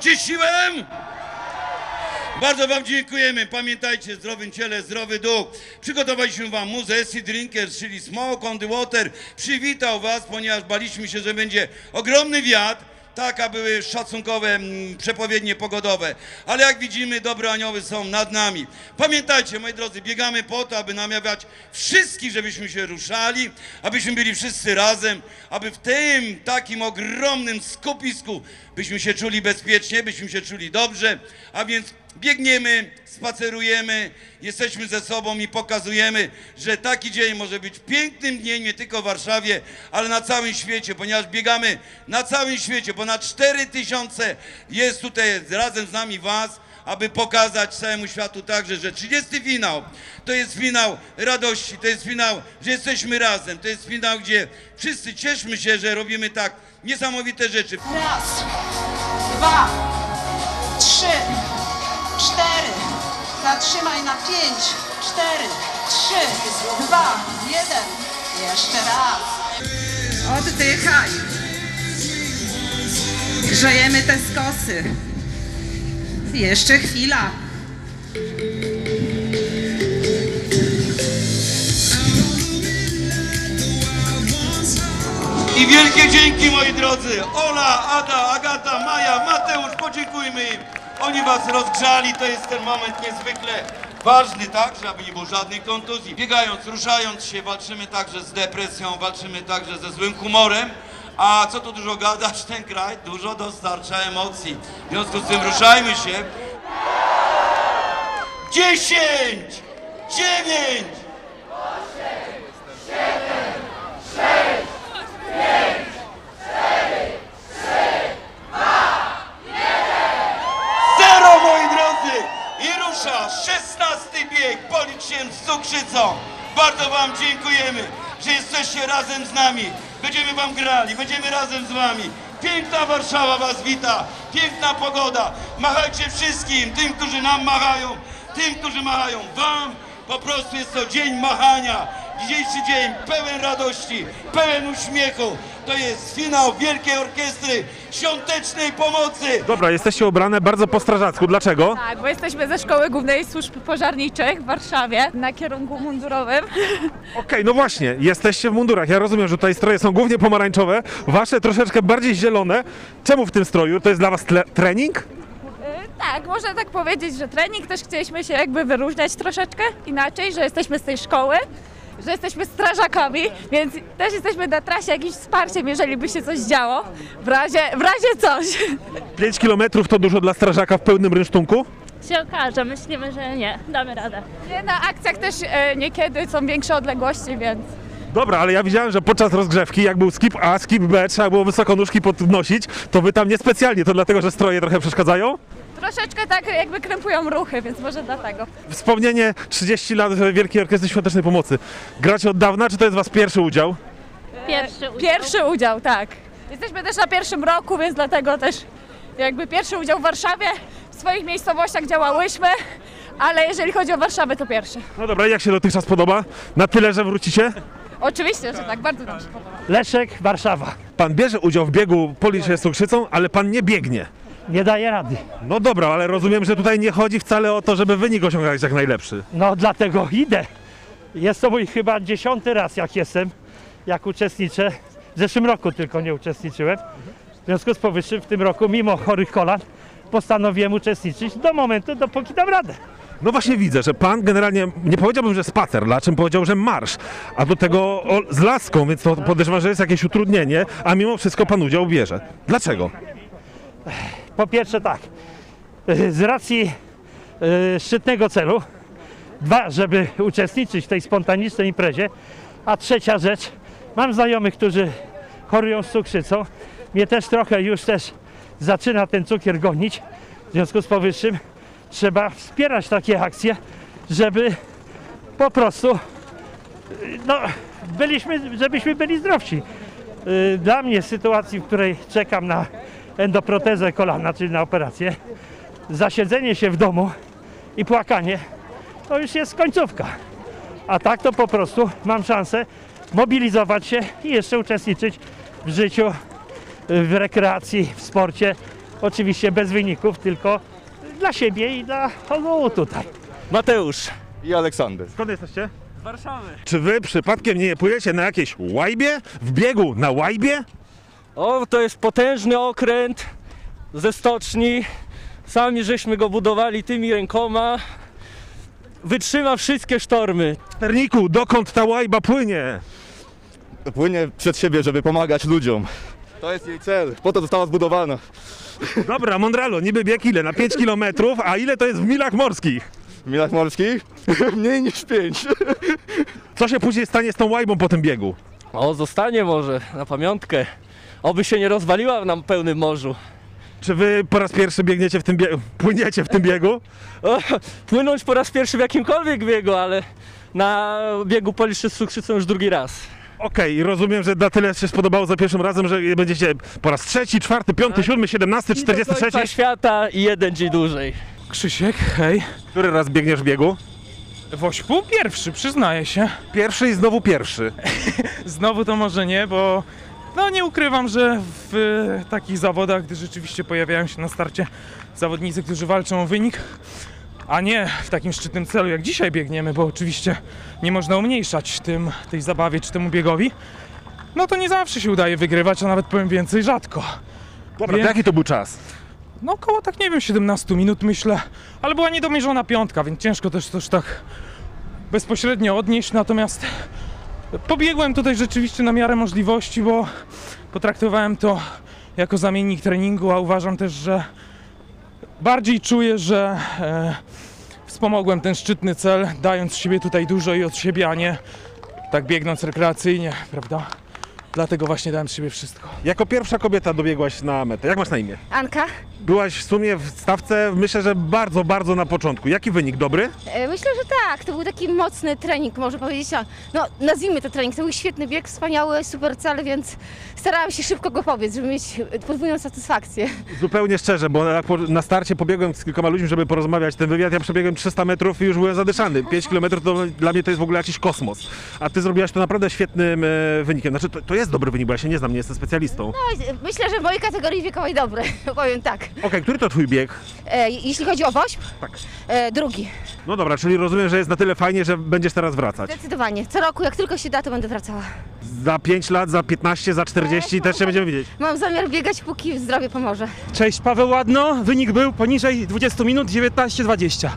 Oczyściłem? Bardzo Wam dziękujemy. Pamiętajcie, zdrowym ciele, zdrowy duch. Przygotowaliśmy Wam muzę Acid Drinkers, czyli Smoke on the Water. Przywitał Was, ponieważ baliśmy się, że będzie ogromny wiatr. Tak, a były szacunkowe mm, przepowiednie pogodowe. Ale jak widzimy, dobre anioły są nad nami. Pamiętajcie, moi drodzy, biegamy po to, aby namawiać wszystkich, żebyśmy się ruszali, abyśmy byli wszyscy razem, aby w tym takim ogromnym skupisku byśmy się czuli bezpiecznie, byśmy się czuli dobrze. A więc biegniemy, spacerujemy, jesteśmy ze sobą i pokazujemy, że taki dzień może być pięknym dniem nie tylko w Warszawie, ale na całym świecie, ponieważ biegamy na całym świecie. Ponad 4 tysiące jest tutaj razem z nami Was, aby pokazać całemu światu także, że 30 finał to jest finał radości, to jest finał, że jesteśmy razem, to jest finał, gdzie wszyscy cieszmy się, że robimy tak niesamowite rzeczy. Raz, dwa, trzy. Zatrzymaj na pięć, cztery, trzy, dwa, jeden. Jeszcze raz. Oddychaj. Grzejemy te skosy. Jeszcze chwila. I wielkie dzięki moi drodzy. Ola, Ada, Agata, Maja, Mateusz, podziękujmy im. Oni was rozgrzali, to jest ten moment niezwykle ważny, tak, żeby nie było żadnych kontuzji. Biegając, ruszając się, walczymy także z depresją, walczymy także ze złym humorem. A co tu dużo gadać, ten kraj dużo dostarcza emocji. W związku z tym ruszajmy się. Dziesięć! Dziewięć! Zero, moi drodzy! I rusza 16 bieg, cukrzycą. Bardzo wam dziękujemy, że jesteście razem z nami. Będziemy wam grali, będziemy razem z wami. Piękna Warszawa was wita, piękna pogoda. Machajcie wszystkim, tym, którzy nam machają, tym, którzy machają wam. Po prostu jest to dzień machania. Dzisiejszy dzień pełen radości, pełen uśmiechu. To jest finał Wielkiej Orkiestry Świątecznej Pomocy. Dobra, jesteście ubrane bardzo po strażacku. Dlaczego? Tak, bo jesteśmy ze Szkoły Głównej Służb Pożarniczych w Warszawie na kierunku mundurowym. Okej, no właśnie, jesteście w mundurach. Ja rozumiem, że tutaj stroje są głównie pomarańczowe, wasze troszeczkę bardziej zielone. Czemu w tym stroju? To jest dla was tle- trening? Y, Tak, można tak powiedzieć, że trening też chcieliśmy się jakby wyróżniać troszeczkę inaczej, że jesteśmy z tej szkoły, że jesteśmy strażakami, więc też jesteśmy na trasie jakimś wsparciem, jeżeli by się coś działo, w razie, w razie coś. 5 kilometrów to dużo dla strażaka w pełnym rynsztunku? się okaże. Myślimy, że nie. Damy radę. Nie, Na akcjach też e, niekiedy są większe odległości, więc Dobra, ale ja widziałem, że podczas rozgrzewki, jak był skip A, skip B, trzeba było wysoko nóżki podnosić, to wy tam niespecjalnie, to dlatego, że stroje trochę przeszkadzają? Troszeczkę tak jakby krępują ruchy, więc może dlatego. Wspomnienie 30 lat Wielkiej Orkiestry Świątecznej Pomocy. Gracie od dawna, czy to jest wasz pierwszy udział? Pierwszy udział. Pierwszy udział, tak. Jesteśmy też na pierwszym roku, więc dlatego też jakby pierwszy udział w Warszawie. W swoich miejscowościach działałyśmy, ale jeżeli chodzi o Warszawę, to pierwszy. No dobra, jak się dotychczas podoba? Na tyle, że wrócicie? Oczywiście, że tak, bardzo nam się podoba. Leszek, Warszawa. Pan bierze udział w biegu Policz się z cukrzycą, ale pan nie biegnie. Nie daje rady. No dobra, ale rozumiem, że tutaj nie chodzi wcale o to, żeby wynik osiągać jak najlepszy. No dlatego idę. Jest to mój chyba dziesiąty raz, jak jestem, jak uczestniczę. W zeszłym roku tylko nie uczestniczyłem. W związku z powyższym w tym roku, mimo chorych kolan, postanowiłem uczestniczyć do momentu, dopóki dam radę. No właśnie widzę, że pan generalnie, nie powiedziałbym, że spacer, dla czym powiedział, że marsz, a do tego o, z laską, więc to podejrzewam, że jest jakieś utrudnienie, a mimo wszystko pan udział bierze. Dlaczego? Po pierwsze tak, z racji e, szczytnego celu, dwa, żeby uczestniczyć w tej spontanicznej imprezie, a trzecia rzecz, mam znajomych, którzy chorują z cukrzycą, mnie też trochę już też zaczyna ten cukier gonić, w związku z powyższym trzeba wspierać takie akcje, żeby po prostu no, byliśmy, żebyśmy byli zdrowsi. Y, Dla mnie sytuacji, w której czekam na endoprotezę kolana, czyli na operację, zasiedzenie się w domu i płakanie to już jest końcówka. A tak to po prostu mam szansę mobilizować się i jeszcze uczestniczyć w życiu, w rekreacji, w sporcie, Oczywiście bez wyników, tylko dla siebie i dla ogółu tutaj. Mateusz. I Aleksander. Skąd jesteście? Z Warszawy. Czy wy przypadkiem nie płyjecie na jakieś łajbie? W biegu na łajbie? O, to jest potężny okręt ze stoczni. Sami żeśmy go budowali tymi rękoma. Wytrzyma wszystkie sztormy. Sterniku, dokąd ta łajba płynie? Płynie przed siebie, żeby pomagać ludziom. To jest jej cel. Po to została zbudowana. Dobra, Mondralo, niby bieg ile? Na 5 km, a ile to jest w milach morskich? W milach morskich? Mniej niż pięć. Co się później stanie z tą łajbą po tym biegu? O, zostanie może na pamiątkę. Oby się nie rozwaliła na pełnym morzu. Czy wy po raz pierwszy biegniecie w tym biegu, płyniecie w tym biegu? O, płynąć po raz pierwszy w jakimkolwiek biegu, ale na biegu Poliszczy z Cukrzycą już drugi raz. Okej, rozumiem, że na tyle się spodobało za pierwszym razem, że będziecie po raz trzeci, czwarty, piąty, siódmy, siedemnasty, I do czterdziesty końca trzeci. świata i jeden dzień dłużej. Krzysiek, hej. Który raz biegniesz w biegu? W ośpu pierwszy, przyznaję się. Pierwszy i znowu pierwszy. Znowu to może nie, bo no nie ukrywam, że w e, takich zawodach, gdy rzeczywiście pojawiają się na starcie zawodnicy, którzy walczą o wynik, a nie w takim szczytnym celu, jak dzisiaj biegniemy, bo oczywiście nie można umniejszać tym, tej zabawie czy temu biegowi, no to nie zawsze się udaje wygrywać, a nawet powiem więcej, rzadko. Dobra, to jaki to był czas? No około tak, nie wiem, 17 minut myślę, ale była niedomierzona piątka, więc ciężko też też tak bezpośrednio odnieść, natomiast pobiegłem tutaj rzeczywiście na miarę możliwości, bo potraktowałem to jako zamiennik treningu, a uważam też, że bardziej czuję, że e, wspomogłem ten szczytny cel, dając siebie tutaj dużo i od siebie, a nie tak biegnąc rekreacyjnie, prawda? Dlatego właśnie dałem z siebie wszystko. Jako pierwsza kobieta dobiegłaś na metę. Jak masz na imię? Anka, Byłaś w sumie w stawce, myślę, że bardzo, bardzo na początku. Jaki wynik? Dobry? e, myślę, że tak, to był taki mocny trening, można powiedzieć, no nazwijmy to trening, to był świetny bieg, wspaniały, super cel, więc starałam się szybko go pobiec, żeby mieć podwójną satysfakcję. Zupełnie szczerze, bo na starcie pobiegłem z kilkoma ludźmi, żeby porozmawiać ten wywiad, ja przebiegłem 300 metrów i już byłem zadyszany. 5 km to dla mnie to jest w ogóle jakiś kosmos. A ty zrobiłaś to naprawdę świetnym e, wynikiem. Znaczy, to, to jest dobry wynik, bo ja się nie znam, nie jestem specjalistą. No, myślę, że w mojej kategorii wiekowej dobry, powiem tak. Okej, który to twój bieg? E, jeśli chodzi o WOŚP, Tak. e, drugi, No dobra, czyli rozumiem, że jest na tyle fajnie, że będziesz teraz wracać. zdecydowanie. Co roku, jak tylko się da, to będę wracała. Za 5 lat, za 15, za 40 też się będziemy widzieć. Mam zamiar biegać, póki zdrowie pomoże. Cześć, Paweł Ładno. Wynik był poniżej 20 minut, 19-20.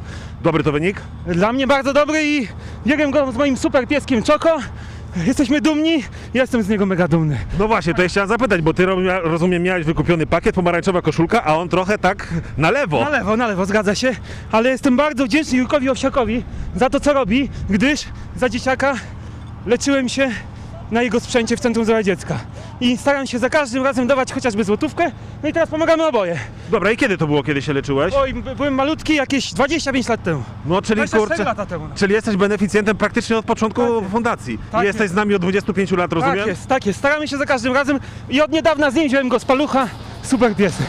Dobry to wynik? Dla mnie bardzo dobry i biegłem go z moim super pieskiem Czoko. Jesteśmy dumni, jestem z niego mega dumny. No właśnie, to ja chciałem zapytać, bo ty rozumiem miałeś wykupiony pakiet, pomarańczowa koszulka, a on trochę tak na lewo. Na lewo, na lewo, zgadza się, ale jestem bardzo wdzięczny Jurkowi Owsiakowi za to, co robi, gdyż za dzieciaka leczyłem się na jego sprzęcie w Centrum Zdrowia Dziecka. I staram się za każdym razem dawać chociażby złotówkę, no i teraz pomagamy oboje. Dobra, i kiedy to było, kiedy się leczyłeś? Oj, byłem malutki jakieś 25 lat temu. No, czyli 24 kurczę, lata temu. czyli jesteś beneficjentem praktycznie od początku Tak fundacji. Tak I jesteś jest. z nami od 25 lat, rozumiem? Tak jest, tak jest. Staramy się za każdym razem i od niedawna z nim wziąłem go z palucha. Super piesek.